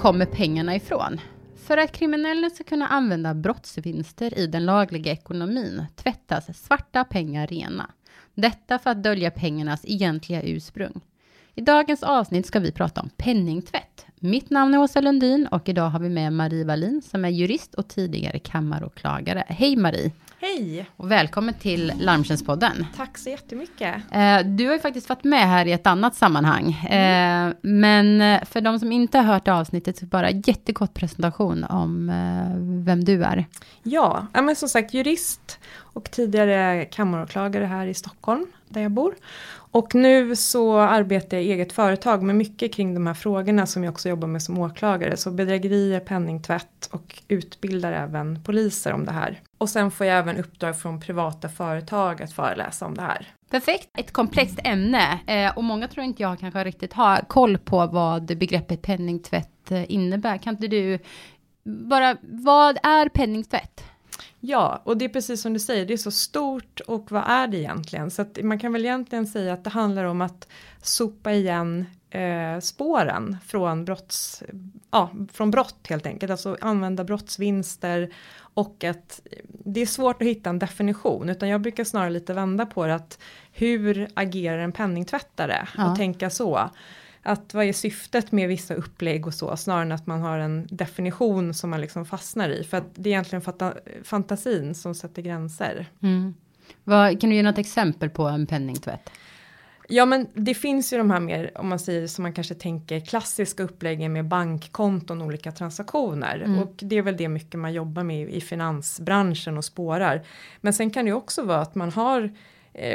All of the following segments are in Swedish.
kommer pengarna ifrån? För att kriminella ska kunna använda brottsvinster i den lagliga ekonomin tvättas svarta pengar rena. Detta för att dölja pengarnas egentliga ursprung. I dagens avsnitt ska vi prata om penningtvätt. Mitt namn är Åsa Lundin och idag har vi med Marie Wallin som är jurist och tidigare kammaråklagare. Hej Marie! Hej! Och välkommen till Larmtjänstpodden. Tack så jättemycket. Eh, du har ju faktiskt varit med här i ett annat sammanhang. Eh, men eh, för de som inte har hört avsnittet, så bara jättekort presentation om vem du är. Ja, men som sagt jurist och tidigare kammaråklagare här i Stockholm, där jag bor. Och nu så arbetar jag i eget företag med mycket kring de här frågorna som jag också jobbar med som åklagare. Så bedrägerier, penningtvätt och utbildar även poliser om det här. Och sen får jag även uppdrag från privata företag att föreläsa om det här. Perfekt, ett komplext ämne eh, och många tror inte jag kanske riktigt har koll på vad begreppet penningtvätt eh, innebär. Kan inte du bara, vad är penningtvätt? Ja, och det är precis som du säger, det är så stort och vad är det egentligen? Så att man kan väl egentligen säga att det handlar om att sopa igen eh, spåren från brotts, ja, från brott helt enkelt, alltså använda brottsvinster och att det är svårt att hitta en definition, utan jag brukar snarare lite vända på det att hur agerar en penningtvättare ja. och tänka så att vad är syftet med vissa upplägg och så, snarare än att man har en definition som man liksom fastnar i. För att det är egentligen fanta fantasin som sätter gränser. Mm. Vad, kan du ge något exempel på en penningtvätt? Ja men det finns ju de här mer, om man säger som man kanske tänker klassiska uppläggen med bankkonton och olika transaktioner. Mm. Och det är väl det mycket man jobbar med i finansbranschen och spårar. Men sen kan det ju också vara att man har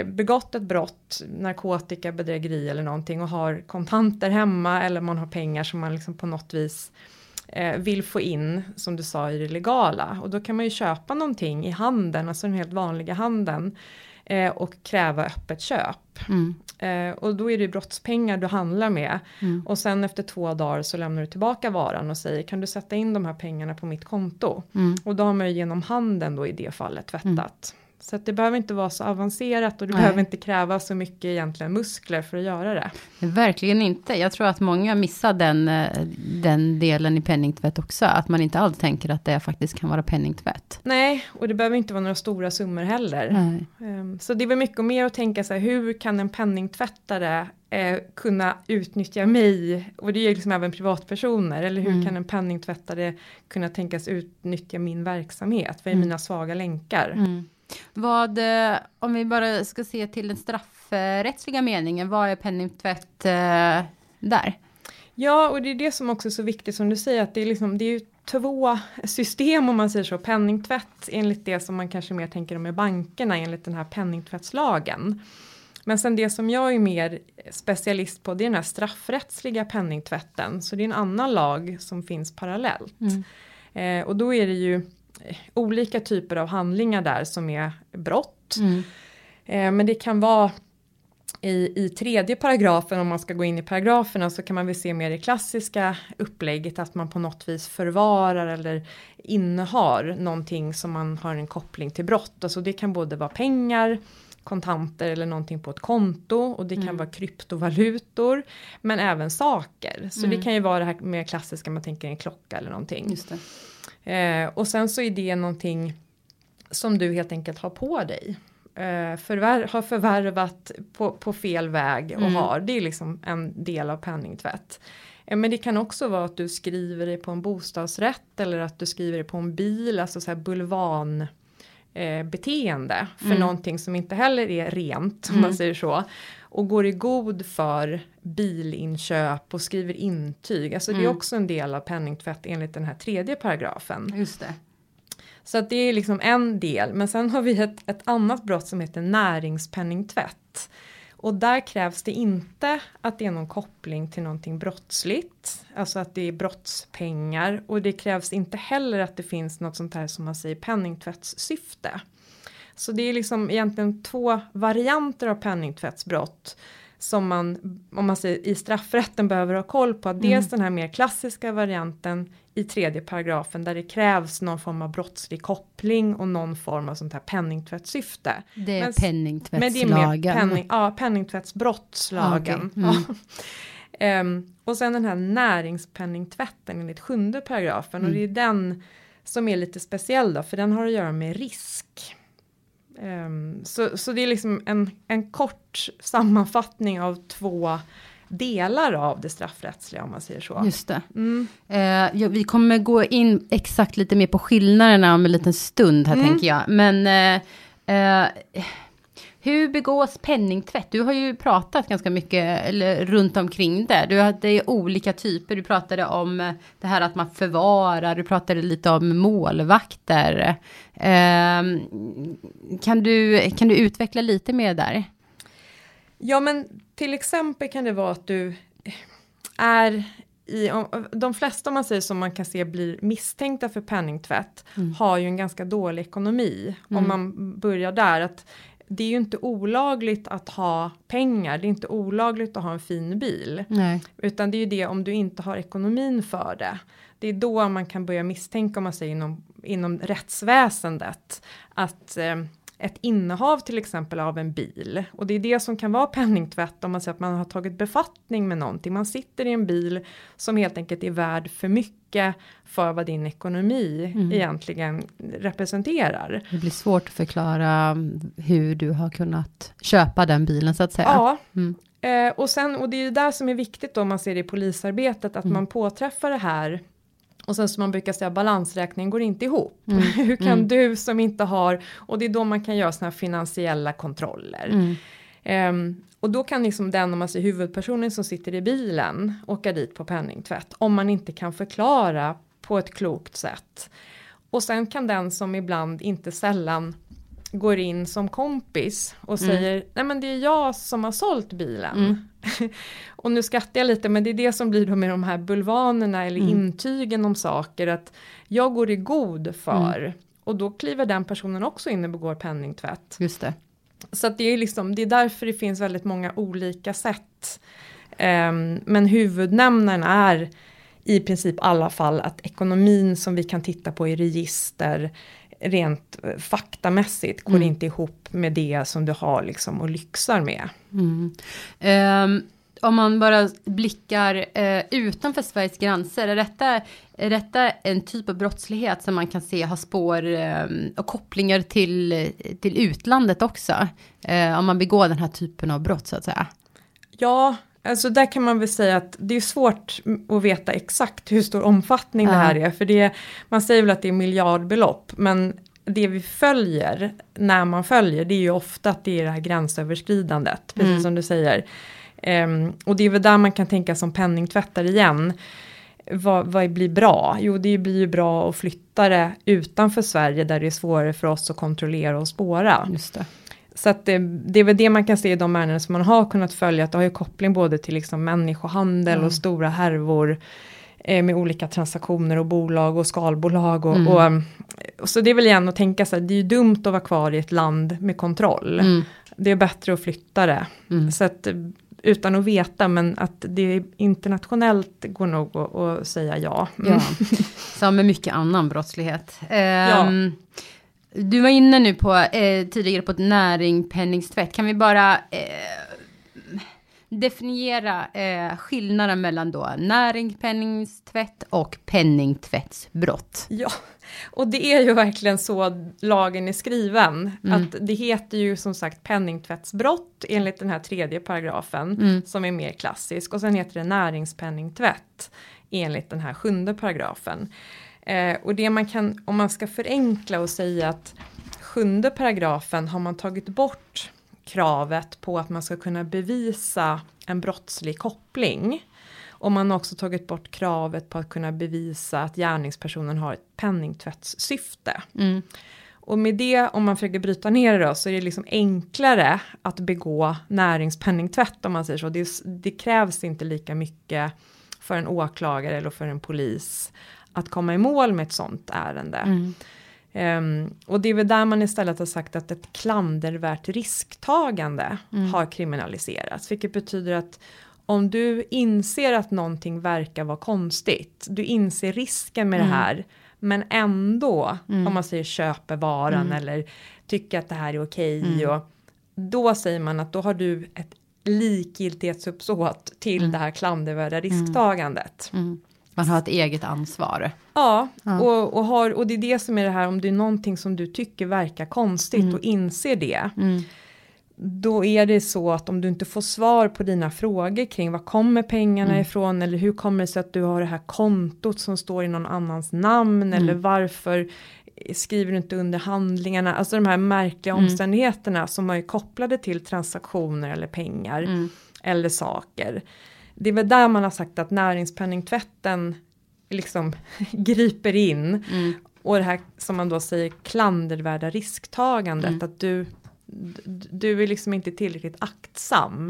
begått ett brott, narkotika, bedrägeri eller någonting och har kontanter hemma eller man har pengar som man liksom på något vis eh, vill få in, som du sa, i det legala. Och då kan man ju köpa någonting i handeln, alltså den helt vanliga handeln eh, och kräva öppet köp. Mm. Eh, och då är det brottspengar du handlar med. Mm. Och sen efter två dagar så lämnar du tillbaka varan och säger kan du sätta in de här pengarna på mitt konto? Mm. Och då har man ju genom handeln då i det fallet tvättat. Så att det behöver inte vara så avancerat och det Nej. behöver inte kräva så mycket egentligen muskler för att göra det. Verkligen inte. Jag tror att många missar den, eh, den delen i penningtvätt också. Att man inte alls tänker att det faktiskt kan vara penningtvätt. Nej, och det behöver inte vara några stora summor heller. Nej. Ehm, så det är väl mycket mer att tänka sig, hur kan en penningtvättare eh, kunna utnyttja mig, och det är liksom även privatpersoner, eller hur mm. kan en penningtvättare kunna tänkas utnyttja min verksamhet, vad är mm. mina svaga länkar? Mm. Vad, eh, om vi bara ska se till den straffrättsliga meningen, vad är penningtvätt eh, där? Ja, och det är det som också är så viktigt som du säger, att det är, liksom, det är ju två system om man säger så, penningtvätt enligt det som man kanske mer tänker om med bankerna enligt den här penningtvättslagen. Men sen det som jag är mer specialist på det är den här straffrättsliga penningtvätten, så det är en annan lag som finns parallellt. Mm. Eh, och då är det ju olika typer av handlingar där som är brott. Mm. Eh, men det kan vara i, i tredje paragrafen, om man ska gå in i paragraferna, så kan man väl se mer det klassiska upplägget att man på något vis förvarar eller innehar någonting som man har en koppling till brott. Alltså det kan både vara pengar, kontanter eller någonting på ett konto och det kan mm. vara kryptovalutor men även saker. Så mm. det kan ju vara det här mer klassiska man tänker en klocka eller någonting. Eh, och sen så är det någonting som du helt enkelt har på dig. Eh, förvär har förvärvat på, på fel väg och mm. har. Det är liksom en del av penningtvätt. Eh, men det kan också vara att du skriver dig på en bostadsrätt eller att du skriver dig på en bil, alltså så här bulvan eh, beteende för mm. någonting som inte heller är rent om mm. man säger så och går i god för bilinköp och skriver intyg. Alltså mm. det är mm. också en del av penningtvätt enligt den här tredje paragrafen. Just det. Så att det är liksom en del, men sen har vi ett, ett annat brott som heter näringspenningtvätt. Och där krävs det inte att det är någon koppling till någonting brottsligt, alltså att det är brottspengar och det krävs inte heller att det finns något sånt här som man säger penningtvättssyfte. Så det är liksom egentligen två varianter av penningtvättsbrott som man, om man säger i straffrätten behöver ha koll på. Mm. Dels den här mer klassiska varianten i tredje paragrafen där det krävs någon form av brottslig koppling och någon form av sånt här penningtvättssyfte. Det är men, penningtvättslagen. Men det är penning, ja, penningtvättsbrottslagen. Ah, okay. mm. Um, och sen den här näringspenningtvätten enligt sjunde paragrafen Mm. och det är den som är lite speciell då för den har att göra med risk. Ehm, så, så det är liksom en, en kort sammanfattning av två delar av det straffrättsliga om man säger så. Just det. Mm. Eh, ja, vi kommer gå in exakt lite mer på skillnaderna om en liten stund här Mm. tänker jag. Men eh, eh, hur begås penningtvätt? Du har ju pratat ganska mycket eller, runt omkring det. Du hade olika typer. Du pratade om eh, det här att man förvarar. Du pratade lite om målvakter. Eh, kan, du, kan du utveckla lite mer där? Ja men till exempel kan det vara att du är i, om- de flesta om man säger som man kan se blir misstänkta för penningtvätt Mm. har ju en ganska dålig ekonomi. Om Mm. man börjar där att det är ju inte olagligt att ha pengar, det är inte olagligt att ha en fin bil. Nej. Utan det är ju det om du inte har ekonomin för det. Det är då man kan börja misstänka om man säger inom, inom rättsväsendet att eh, ett innehav till exempel av en bil och det är det som kan vara penningtvätt om man säger att man har tagit befattning med någonting. Man sitter i en bil som helt enkelt är värd för mycket för vad din ekonomi Mm. egentligen representerar. Det blir svårt att förklara mm, hur du har kunnat köpa den bilen så att säga. Ja, Mm. Eh, och sen, och det är ju där som är viktigt då om man ser det i polisarbetet, att Mm. man påträffar det här. Och sen som man brukar säga, balansräkningen går inte ihop. Mm. Hur kan Mm. du som inte har, och det är då man kan göra sådana här finansiella kontroller. Ehm, och då kan liksom den, om man säger huvudpersonen som sitter i bilen, åka dit på penningtvätt. Om man inte kan förklara på ett klokt sätt. Och sen kan den som ibland, inte sällan, går in som kompis och Mm. säger, nej men det är jag som har sålt bilen. Mm. och nu skrattar jag lite, men det är det som blir då med de här bulvanerna eller Mm. intygen om saker, att jag går i god för. Mm. Och då kliver den personen också in och begår penningtvätt. Just det. Så att det är liksom, det är därför det finns väldigt många olika sätt. Ehm, men huvudnämnaren är i princip alla fall att ekonomin som vi kan titta på i register rent eh, faktamässigt går Mm. inte ihop med det som du har liksom och lyxar med. Mm. Ehm, om man bara blickar eh, utanför Sveriges gränser, är detta, är detta en typ av brottslighet som man kan se har spår eh, och kopplingar till, till utlandet också? Eh, om man begår den här typen av brott så att säga. Ja, alltså där kan man väl säga att det är svårt att veta exakt hur stor omfattning det Ja. här är. För det, man säger väl att det är miljardbelopp, men det vi följer när man följer det är ju ofta att det är det här gränsöverskridandet, precis Mm. som du säger. Ehm, och det är väl där man kan tänka som penningtvättare igen. Vad, vad blir bra? Jo, det blir ju bra att flytta det utanför Sverige där det är svårare för oss att kontrollera och spåra. Just det. Så att det, det är väl det man kan se i de ärenden som man har kunnat följa, att det har ju koppling både till liksom människohandel Mm. och stora härvor eh, med olika transaktioner och bolag och skalbolag och, Mm. och, um, och så det är väl igen att tänka så här, det är ju dumt att vara kvar i ett land med kontroll. Mm. Det är bättre att flytta det. Mm. Så att eh, utan att veta men att det internationellt går nog att, att säga ja. Mm. Ja, som med mycket annan brottslighet. Ehm, Du var inne nu på eh, tidigare på ett näringpenningstvätt. Kan vi bara eh, definiera eh, skillnaden mellan då näringpenningstvätt och penningtvättsbrott? Ja, och det är ju verkligen så lagen är skriven. Mm. Att det heter ju som sagt penningtvättsbrott enligt den här tredje paragrafen Mm. som är mer klassisk. Och sen heter det näringspenningtvätt enligt den här sjunde paragrafen. Eh, och det man kan, om man ska förenkla och säga att sjunde paragrafen har man tagit bort kravet på att man ska kunna bevisa en brottslig koppling. Och man har också tagit bort kravet på att kunna bevisa att gärningspersonen har ett penningtvättssyfte. Mm. Och med det, om man försöker bryta ner det då, så är det liksom enklare att begå näringspenningtvätt om man säger så. Det, det krävs inte lika mycket för en åklagare eller för en polis att komma i mål med ett sånt ärende. Mm. Ehm, och det är väl där man istället har sagt att ett klandervärt risktagande Mm. har kriminaliserats. Vilket betyder att om du inser att någonting verkar vara konstigt, du inser risken med Mm. det här, men ändå, Mm. om man säger köper varan Mm. eller tycker att det här är okej, Mm. och då säger man att då har du ett likgiltighetsuppsåt till Mm. det här klandervärda risktagandet. Mm. Man har ett eget ansvar. Ja, Ja. Och, och, har, och det är det som är det här om det är någonting som du tycker verkar konstigt Mm. och inser det. Mm. Då är det så att om du inte får svar på dina frågor kring var kommer pengarna Mm. ifrån eller hur kommer det sig att du har det här kontot som står i någon annans namn Mm. eller varför skriver du inte under handlingarna, alltså de här märkliga Mm. omständigheterna som är kopplade till transaktioner eller pengar Mm. eller saker. Det är väl där man har sagt att näringspenningtvätten liksom griper in Mm. och det här som man då säger klandervärda risktagandet Mm. att du du är liksom inte tillräckligt aktsam.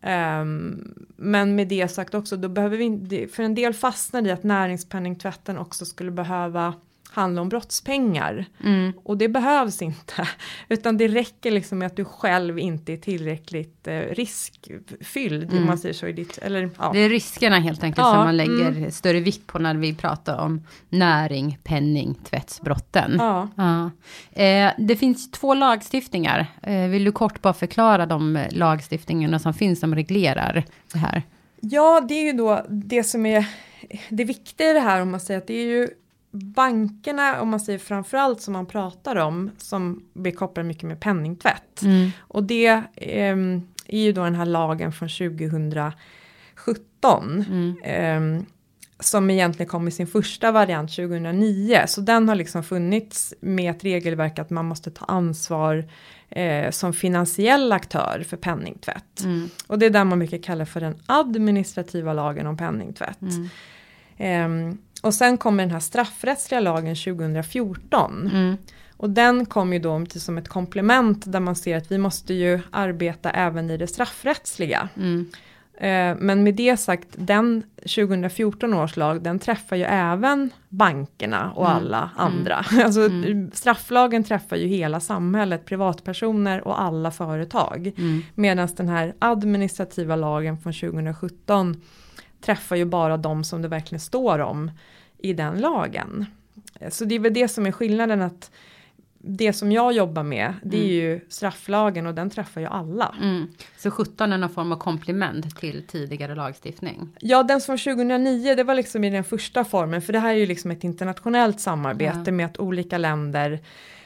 Ehm, men med det sagt också, då behöver vi för en del fastnar i att näringspenningtvätten också skulle behöva handla om brottspengar. Mm. Och det behövs inte. Utan det räcker liksom med att du själv inte är tillräckligt eh, riskfylld. Mm. Om man säger så i ditt, eller ja. Det är riskerna helt enkelt Ja, som man lägger mm. större vikt på när vi pratar om näring, penning, tvättsbrotten. ja. Ja. Eh, det finns två lagstiftningar. Eh, vill du kort bara förklara de lagstiftningarna som finns som reglerar det här? Ja, det är ju då det som är det viktiga i det här om man säger att det är ju bankerna, om man säger framförallt som man pratar om, som blir kopplade mycket med penningtvätt. Mm. Och det ehm, är ju då den här lagen från 2017. Mm. ehm, som egentligen kom i sin första variant 2009. Så den har liksom funnits med ett regelverk att man måste ta ansvar eh, som finansiell aktör för penningtvätt. Mm. Och det är där man mycket kallar för den administrativa lagen om penningtvätt. Mm. Och sen kommer den här straffrättsliga lagen 2014. Mm. Och den kom ju då som ett komplement där man ser att vi måste ju arbeta även i det straffrättsliga. Mm. Eh, men med det sagt, den 2014 års lag, den träffar ju även bankerna och Mm. alla andra. Alltså Mm. strafflagen träffar ju hela samhället, privatpersoner och alla företag. Mm. Medan den här administrativa lagen från 2017 träffar ju bara de som det verkligen står om i den lagen. Så det är väl det som är skillnaden att det som jag jobbar med det är Mm. ju strafflagen och den träffar ju alla. Mm. Så 17 är någon form av komplement till tidigare lagstiftning. Ja, den från 2009, det var liksom i den första formen, för det här är ju liksom ett internationellt samarbete Ja. med att olika länder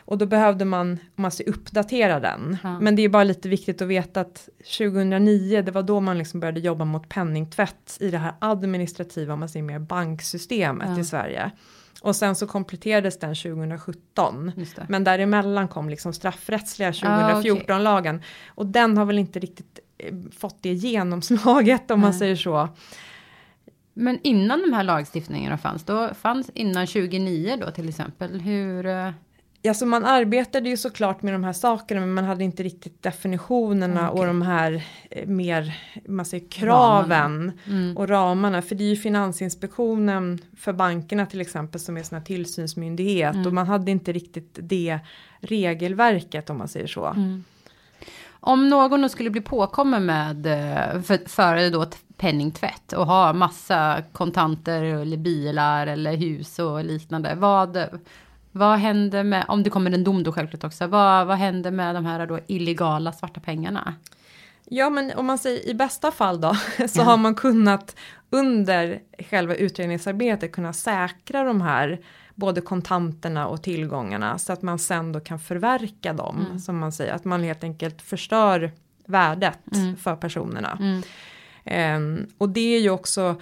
och då behövde man, om man ska uppdatera den. Ja. Men det är bara lite viktigt att veta att 2009, det var då man liksom började jobba mot penningtvätt i det här administrativa, om man säger mer banksystemet Ja. i Sverige. Och sen så kompletterades den 2017. Just det. Men däremellan kom liksom straffrättsliga Ah, okej. 2014-lagen. Och den har väl inte riktigt eh, fått det genomslaget om man Nej. säger så. Men innan de här lagstiftningarna fanns, då fanns innan 2009 då till exempel, hur? Alltså man arbetade ju såklart med de här sakerna men man hade inte riktigt definitionerna Okej. och de här eh, mer, man säger kraven Mm. och ramarna. För det är ju Finansinspektionen för bankerna till exempel som är sån här tillsynsmyndighet Mm. och man hade inte riktigt det regelverket om man säger så. Mm. Om någon då skulle bli påkommen med eh, för, för då penningtvätt och ha massa kontanter eller bilar eller hus och liknande. Vad, vad händer med, om det kommer en dom då självklart också, vad, vad händer med de här då illegala svarta pengarna? Ja men om man säger i bästa fall då så Ja. har man kunnat under själva utredningsarbetet kunna säkra de här både kontanterna och tillgångarna så att man sen då kan förverka dem Mm. som man säger att man helt enkelt förstör värdet Mm. för personerna. Mm. Ehm, och det är ju också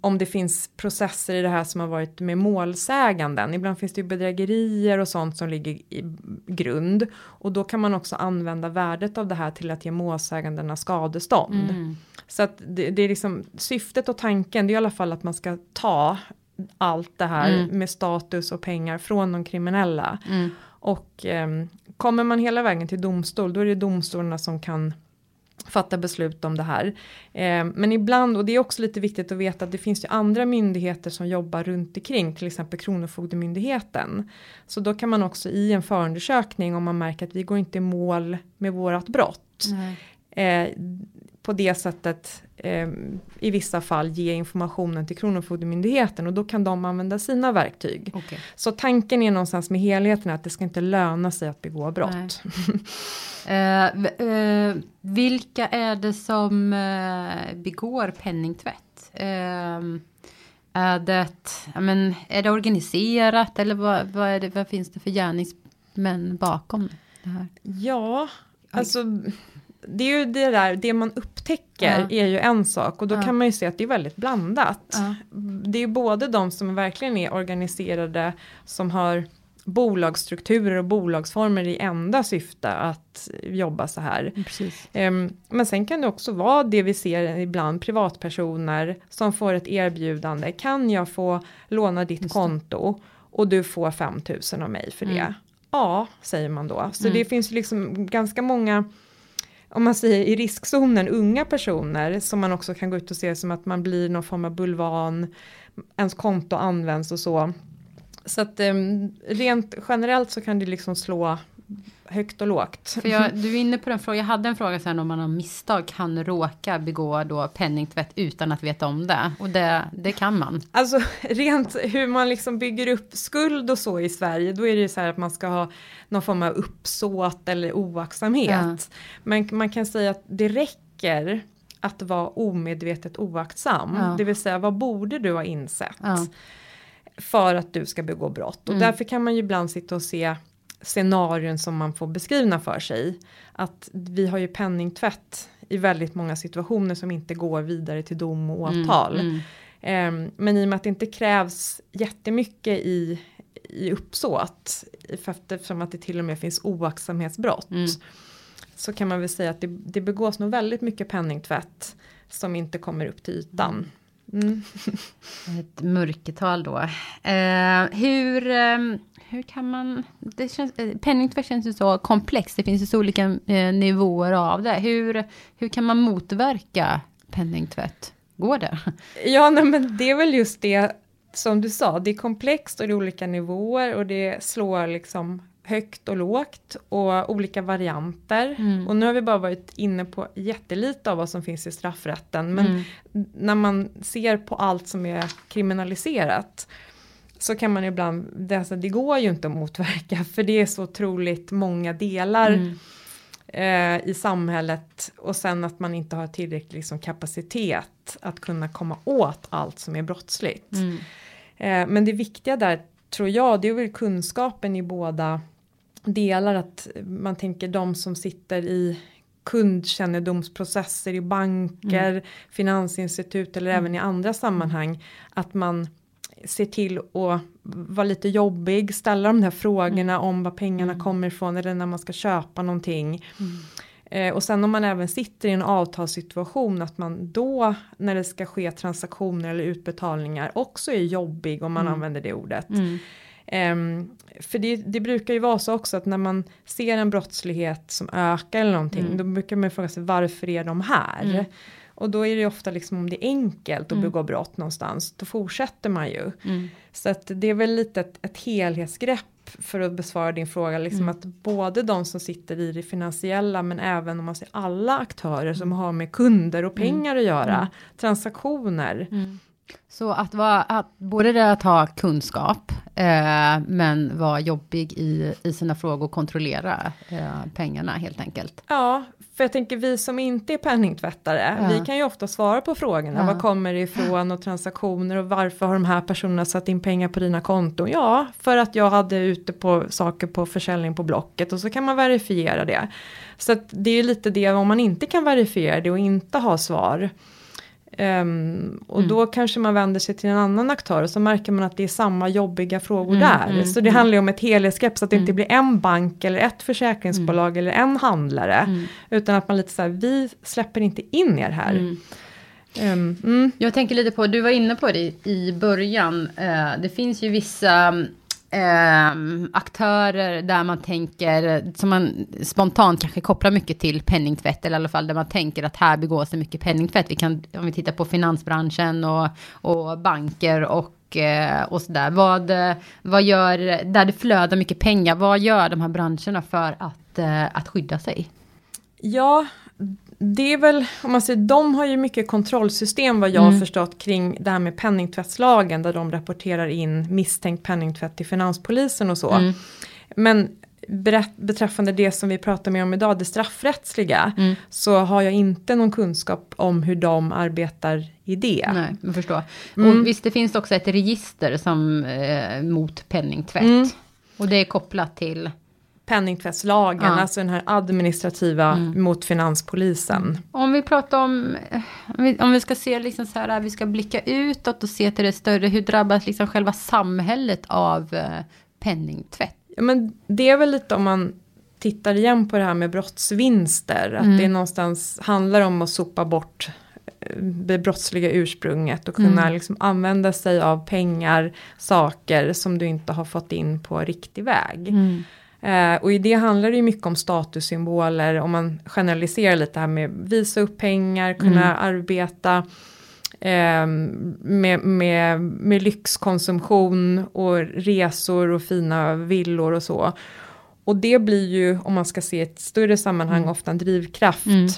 om det finns processer i det här som har varit med målsäganden. Ibland finns det ju bedrägerier och sånt som ligger i grund. Och då kan man också använda värdet av det här till att ge målsägandena skadestånd. Mm. Så att det, det är liksom syftet och tanken det är i alla fall att man ska ta allt det här Mm. med status och pengar från de kriminella. Mm. Och ehm, kommer man hela vägen till domstol då är det domstolarna som kan fatta beslut om det här. Ehm, men ibland, och det är också lite viktigt att veta att det finns ju andra myndigheter som jobbar runt omkring, till exempel Kronofogdemyndigheten. Så då kan man också i en förundersökning om man märker att vi går inte i mål med vårat brott. Eh, på det sättet eh, i vissa fall ge informationen till Kronofogdemyndigheten och då kan de använda sina verktyg. Okay. Så tanken är någonstans med helheten att det ska inte löna sig att begå brott. eh, eh, vilka är det som eh, begår penningtvätt? Eh, är det, men, är det organiserat eller vad, vad, är det, vad finns det för gärningsmän bakom det här? Ja, alltså det är ju det där, det man upptäcker ja. är ju en sak och då ja. kan man ju se att det är väldigt blandat. Ja. Det är både de som verkligen är organiserade som har bolagsstrukturer och bolagsformer i enda syfte att jobba så här. Um, men sen kan det också vara det vi ser ibland privatpersoner som får ett erbjudande. Kan jag få låna ditt konto och du får 5000 av mig för det? Mm. Ja, säger man då. Så mm. det finns liksom ganska många om man säger i riskzonen unga personer som man också kan gå ut och se som att man blir någon form av bulvan, ens konto används och så. Så att um, rent generellt så kan det liksom slå högt och lågt. För jag, du är inne på den frågan, jag hade en fråga sen om man av misstag kan råka begå då penningtvätt utan att veta om det. Och det, det kan man. Alltså rent hur man liksom bygger upp skuld och så i Sverige, då är det ju så här att man ska ha någon form av uppsåt eller oaktsamhet. Ja. Men man kan säga att det räcker att vara omedvetet oaktsam. Ja. Det vill säga vad borde du ha insett? Ja. För att du ska begå brott. Och mm. därför kan man ju ibland sitta och se scenarion som man får beskrivna för sig. Att vi har ju penningtvätt i väldigt många situationer som inte går vidare till dom och mm, åtal. Mm, mm. Um, men i och med att det inte krävs jättemycket i, i uppsåt, för eftersom att det till och med finns oaktsamhetsbrott. Mm. Så kan man väl säga att det, det begås nog väldigt mycket penningtvätt som inte kommer upp till ytan. Mm. Ett mörkertal då. Uh, hur, um, hur kan man, det känns, eh, penningtvätt känns ju så komplext, det finns ju så olika uh, nivåer av det. Hur, hur kan man motverka penningtvätt? Går det? Ja, nej, men det är väl just det som du sa, det är komplext och det är olika nivåer och det slår liksom högt och lågt och olika varianter. Mm. Och nu har vi bara varit inne på jättelite av vad som finns i straffrätten. Men mm. när man ser på allt som är kriminaliserat så kan man ibland, det, alltså, det går ju inte att motverka för det är så otroligt många delar mm. eh, i samhället och sen att man inte har tillräcklig liksom, kapacitet att kunna komma åt allt som är brottsligt. Mm. Eh, men det viktiga där tror jag, det är väl kunskapen i båda delar att man tänker de som sitter i kundkännedomsprocesser i banker, mm. finansinstitut eller mm. även i andra sammanhang. Att man ser till att vara lite jobbig, ställa de här frågorna mm. om var pengarna mm. kommer ifrån eller när man ska köpa någonting. Mm. Eh, och sen om man även sitter i en avtalssituation att man då när det ska ske transaktioner eller utbetalningar också är jobbig om man mm. använder det ordet. Um, för det, det, brukar ju vara så också att när man ser en brottslighet som ökar eller någonting, mm. då brukar man fråga sig varför är de här? Mm. Och då är det ofta liksom om det är enkelt att mm. begå brott någonstans, då fortsätter man ju. Mm. Så att det är väl lite ett, ett helhetsgrepp för att besvara din fråga, liksom mm. att både de som sitter i det finansiella men även om man ser alla aktörer som har med kunder och mm. pengar att göra, mm. Så att, vara, att både det att ha kunskap, eh, men vara jobbig i, i sina frågor och kontrollera eh, pengarna helt enkelt. Ja, för jag tänker vi som inte är penningtvättare, ja. vi kan ju ofta svara på frågorna. Ja. Var kommer det ifrån och transaktioner och varför har de här personerna satt in pengar på dina konton? Ja, för att jag hade ute på saker på försäljning på Blocket och så kan man verifiera det. Så att det är lite det om man inte kan verifiera det och inte ha svar Um, och mm. då kanske man vänder sig till en annan aktör och så märker man att det är samma jobbiga frågor mm, där. Mm, så det mm. handlar ju om ett helhetsgrepp så att det inte mm. blir en bank eller ett försäkringsbolag eller en handlare. Utan att man lite så här, vi släpper inte in er här. Um, Jag tänker lite på, du var inne på det i början, uh, det finns ju vissa eh, aktörer där man tänker, som man spontant kanske kopplar mycket till penningtvätt, eller i alla fall där man tänker att här begås det mycket penningtvätt. Vi kan, om vi tittar på finansbranschen och, och banker och eh, och sådär. Vad, vad gör, där det flödar mycket pengar, vad gör de här branscherna för att, eh, att skydda sig? Ja, det är väl, om man säger, de har ju mycket kontrollsystem vad jag Mm. har förstått kring det här med penningtvättslagen där de rapporterar in misstänkt penningtvätt till Finanspolisen och så. Mm. Men beträffande det som vi pratar med om idag, det straffrättsliga, Mm. så har jag inte någon kunskap om hur de arbetar i det. Nej, jag förstår. Mm. Och visst, det finns också ett register som eh, mot penningtvätt. Mm. Och det är kopplat till, Penningtvättslagen, Ja. alltså den här administrativa Mm. mot Finanspolisen. om vi pratar om, eh, om vi, om vi ska se liksom så här, vi ska blicka utåt och se till det större, hur drabbas liksom själva samhället av eh, penningtvätt? Ja, men det är väl lite om man tittar igen på det här med brottsvinster. Att Mm. det någonstans handlar om att sopa bort eh, det brottsliga ursprunget och kunna Mm. liksom använda sig av pengar, saker som du inte har fått in på riktig väg. Mm. Eh, och i det handlar det ju mycket om statussymboler, om man generaliserar lite här med visa upp pengar, kunna Mm. arbeta eh, med, med, med lyxkonsumtion och resor och fina villor och så. Och det blir ju, om man ska se ett större sammanhang, Mm. ofta en drivkraft Mm.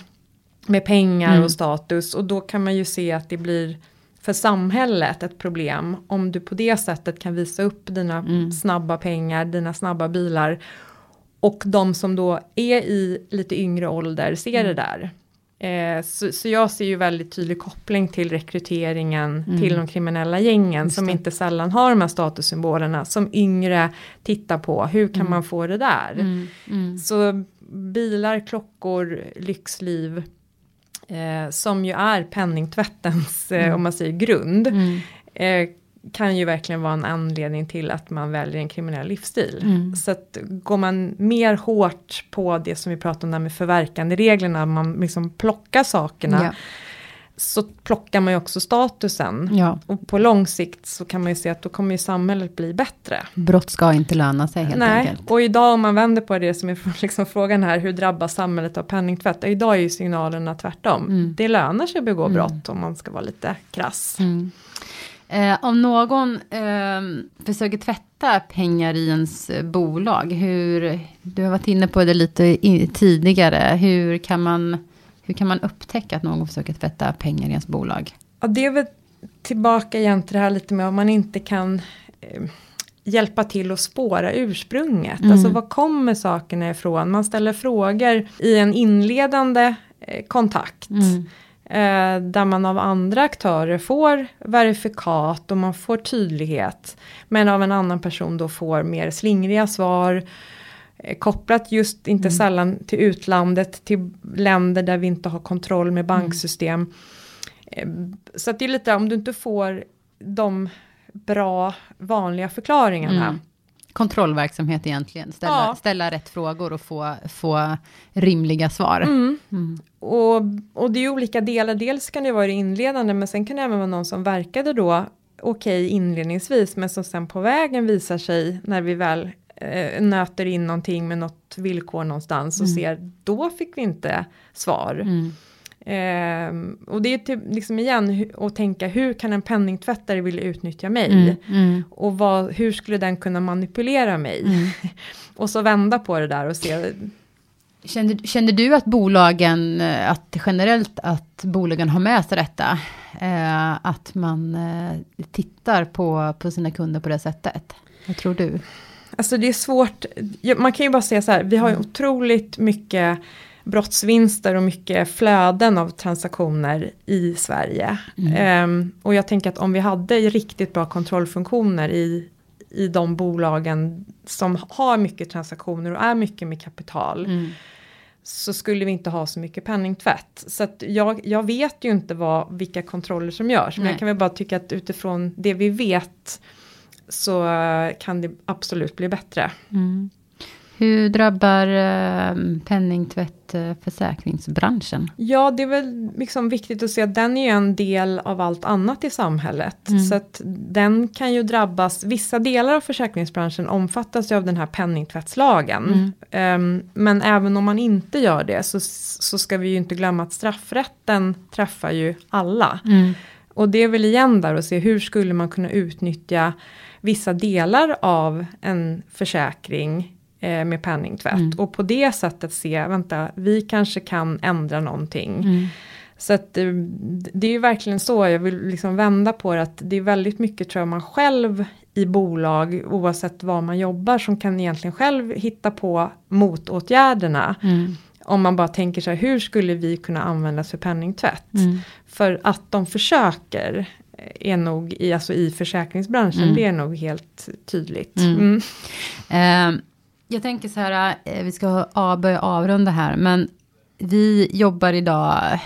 med pengar Mm. och status. Och då kan man ju se att det blir för samhället ett problem om du på det sättet kan visa upp dina Mm. snabba pengar, dina snabba bilar. Och de som då är i lite yngre ålder ser det där. Eh, så, så jag ser ju väldigt tydlig koppling till rekryteringen Mm. till de kriminella gängen Just som det. inte sällan har de här statussymbolerna som yngre tittar på. Hur kan Mm. man få det där? Mm. Mm. Så bilar, klockor, lyxliv eh, som ju är penningtvättens, eh, Mm. om man säger grund, Mm. eh, kan ju verkligen vara en anledning till att man väljer en kriminell livsstil. Mm. Så att går man mer hårt på det som vi pratar om där med förverkandereglerna, man liksom plockar sakerna, Ja. Så plockar man ju också statusen. ja, Och på lång sikt så kan man ju se att då kommer ju samhället bli bättre. brott ska inte löna sig helt Nej, enkelt. och idag om man vänder på det som är liksom frågan här, hur drabbas samhället av penningtvätt? Idag är ju signalerna tvärtom. Mm. Det lönar sig att begå Mm. brott om man ska vara lite krass. Mm. Eh, om någon eh, försöker tvätta pengar i ens eh, bolag, hur, du har varit inne på det lite i, tidigare, hur kan, man, hur kan man upptäcka att någon försöker tvätta pengar i ens bolag? Ja, det är väl tillbaka igen till det här lite med om man inte kan eh, hjälpa till att spåra ursprunget. Mm. Alltså var kommer sakerna ifrån? Man ställer frågor i en inledande eh, kontakt. Mm. eh, där man av andra aktörer får verifikat och man får tydlighet. Men av en annan person då får mer slingriga svar. Eh, kopplat just inte Mm. sällan till utlandet, till länder där vi inte har kontroll med banksystem. Eh, så att det är lite om du inte får de bra vanliga förklaringarna. Mm. Kontrollverksamhet egentligen, ställa, Ja. ställa rätt frågor och få, få rimliga svar. Mm. Mm. Och, och det är ju olika delar, dels kan det vara det inledande men sen kan det även vara någon som verkade då okej inledningsvis men som sen på vägen visar sig när vi väl eh, nöter in någonting med något villkor någonstans och Mm. ser då fick vi inte svar. Mm. Ehm, och det är typ liksom igen att tänka hur kan en penningtvättare vilja utnyttja mig? Mm. Mm. Och vad, hur skulle den kunna manipulera mig? Mm. Och så vända på det där och se Kände, kände du att bolagen, eh, att generellt att bolagen har med sig detta? Eh, att man eh, tittar på, på sina kunder på det sättet? Vad tror du? Alltså det är svårt, man kan ju bara säga så här, vi har ju Mm. otroligt mycket brottsvinster och mycket flöden av transaktioner i Sverige. Mm. Ehm, och jag tänker att om vi hade riktigt bra kontrollfunktioner i, i de bolagen som har mycket transaktioner och är mycket med kapital Mm. så skulle vi inte ha så mycket penningtvätt. Så att jag, jag vet ju inte vad, vilka kontroller som görs. Men Nej. jag kan väl bara tycka att utifrån det vi vet så kan det absolut bli bättre. Mm. Hur drabbar eh, penningtvätt eh, försäkringsbranschen? Ja, det är väl liksom viktigt att se att den är ju en del av allt annat i samhället. Mm. Så att den kan ju drabbas, vissa delar av försäkringsbranschen omfattas ju av den här penningtvättslagen. Mm. Ehm, men även om man inte gör det så, så ska vi ju inte glömma att straffrätten träffar ju alla. Mm. Och det är väl igen där att se hur skulle man kunna utnyttja vissa delar av en försäkring eh, med penningtvätt. Mm. Och på det sättet se, vänta, vi kanske kan ändra någonting. Mm. Så att det, det är ju verkligen så, jag vill liksom vända på det, att det är väldigt mycket tror jag man själv i bolag, oavsett var man jobbar, som kan egentligen själv hitta på motåtgärderna. Mm. Om man bara tänker så här, hur skulle vi kunna användas för penningtvätt? Mm. För att de försöker är nog i, alltså i försäkringsbranschen, mm. det är nog helt tydligt. Uh, jag tänker så här, uh, vi ska börja avrunda här, men vi jobbar idag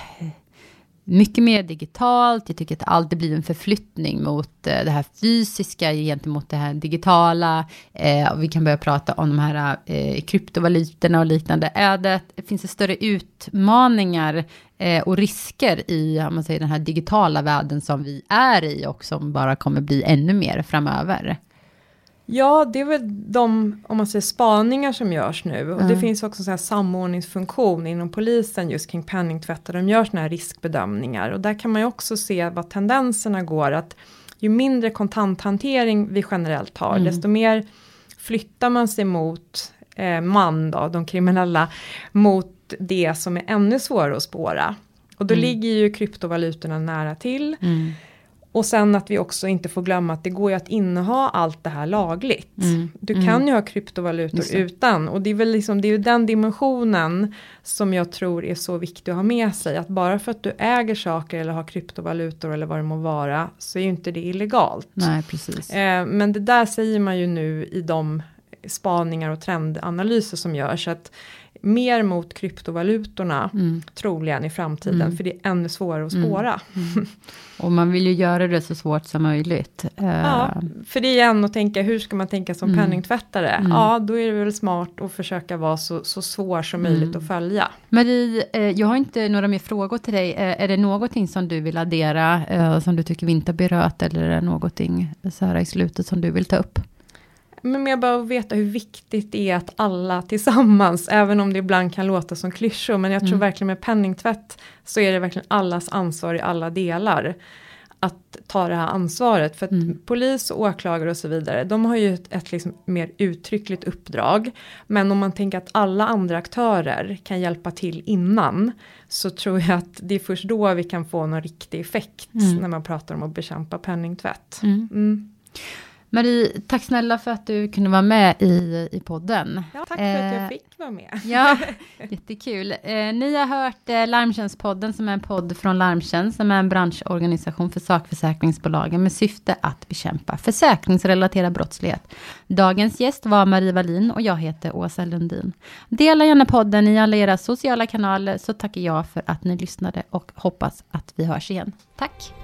mycket mer digitalt. Jag tycker att allt det blir en förflyttning mot eh, det här fysiska gentemot det här digitala. Eh, vi kan börja prata om de här eh, kryptovalutorna och liknande. Är det, finns det större utmaningar eh, och risker i om man säger, den här digitala världen som vi är i och som bara kommer bli ännu mer framöver? Ja, det är väl de, om man säger spaningar som görs nu. Och mm. det finns också så här samordningsfunktion inom polisen just kring penningtvätt. De gör sådana här riskbedömningar. Och där kan man ju också se vad tendenserna går. Att ju mindre kontanthantering vi generellt har, mm. desto mer flyttar man sig mot eh, man då, de kriminella, mot det som är ännu svårare att spåra. Och då mm. ligger ju kryptovalutorna nära till. Mm. Och sen att vi också inte får glömma att det går ju att inneha allt det här lagligt. Mm. Du kan mm. ju ha kryptovalutor utan och det är väl liksom det är ju den dimensionen som jag tror är så viktig att ha med sig. Att bara för att du äger saker eller har kryptovalutor eller vad det må vara så är ju inte det illegalt. Nej, precis. Eh, men det där säger man ju nu i de spaningar och trendanalyser som görs. Att mer mot kryptovalutorna mm. troligen i framtiden mm. för det är ännu svårare att mm. spåra. Mm. Och man vill ju göra det så svårt som möjligt. Ja, eh, för det är igen att tänka hur ska man tänka som mm. penningtvättare? Mm. Ja, då är det väl smart att försöka vara så, så svår som möjligt att följa. Marie, eh, jag har inte några mer frågor till dig. Eh, är det någonting som du vill addera som du tycker vi inte har berört eller är det någonting så här i slutet som du vill ta upp? Men bara att veta hur viktigt det är att alla tillsammans, även om det ibland kan låta som klyschor, men jag tror mm. verkligen med penningtvätt så är det verkligen allas ansvar i alla delar. Att ta det här ansvaret, för att mm. polis och åklagare och så vidare, de har ju ett, ett liksom mer uttryckligt uppdrag. Men om man tänker att alla andra aktörer kan hjälpa till innan, så tror jag att det är först då vi kan få någon riktig effekt mm. när man pratar om att bekämpa penningtvätt. Mm. Marie, tack snälla för att du kunde vara med i, i podden. Ja, tack för att jag eh, fick vara med. Ja, jättekul. Eh, ni har hört eh, Larmtjänstpodden som är en podd från Larmtjänst som är en branschorganisation för sakförsäkringsbolagen med syfte att bekämpa försäkringsrelaterad brottslighet. Dagens gäst var Marie Wallin och jag heter Åsa Lundin. Dela gärna podden i alla era sociala kanaler så tackar jag för att ni lyssnade och hoppas att vi hörs igen. Tack!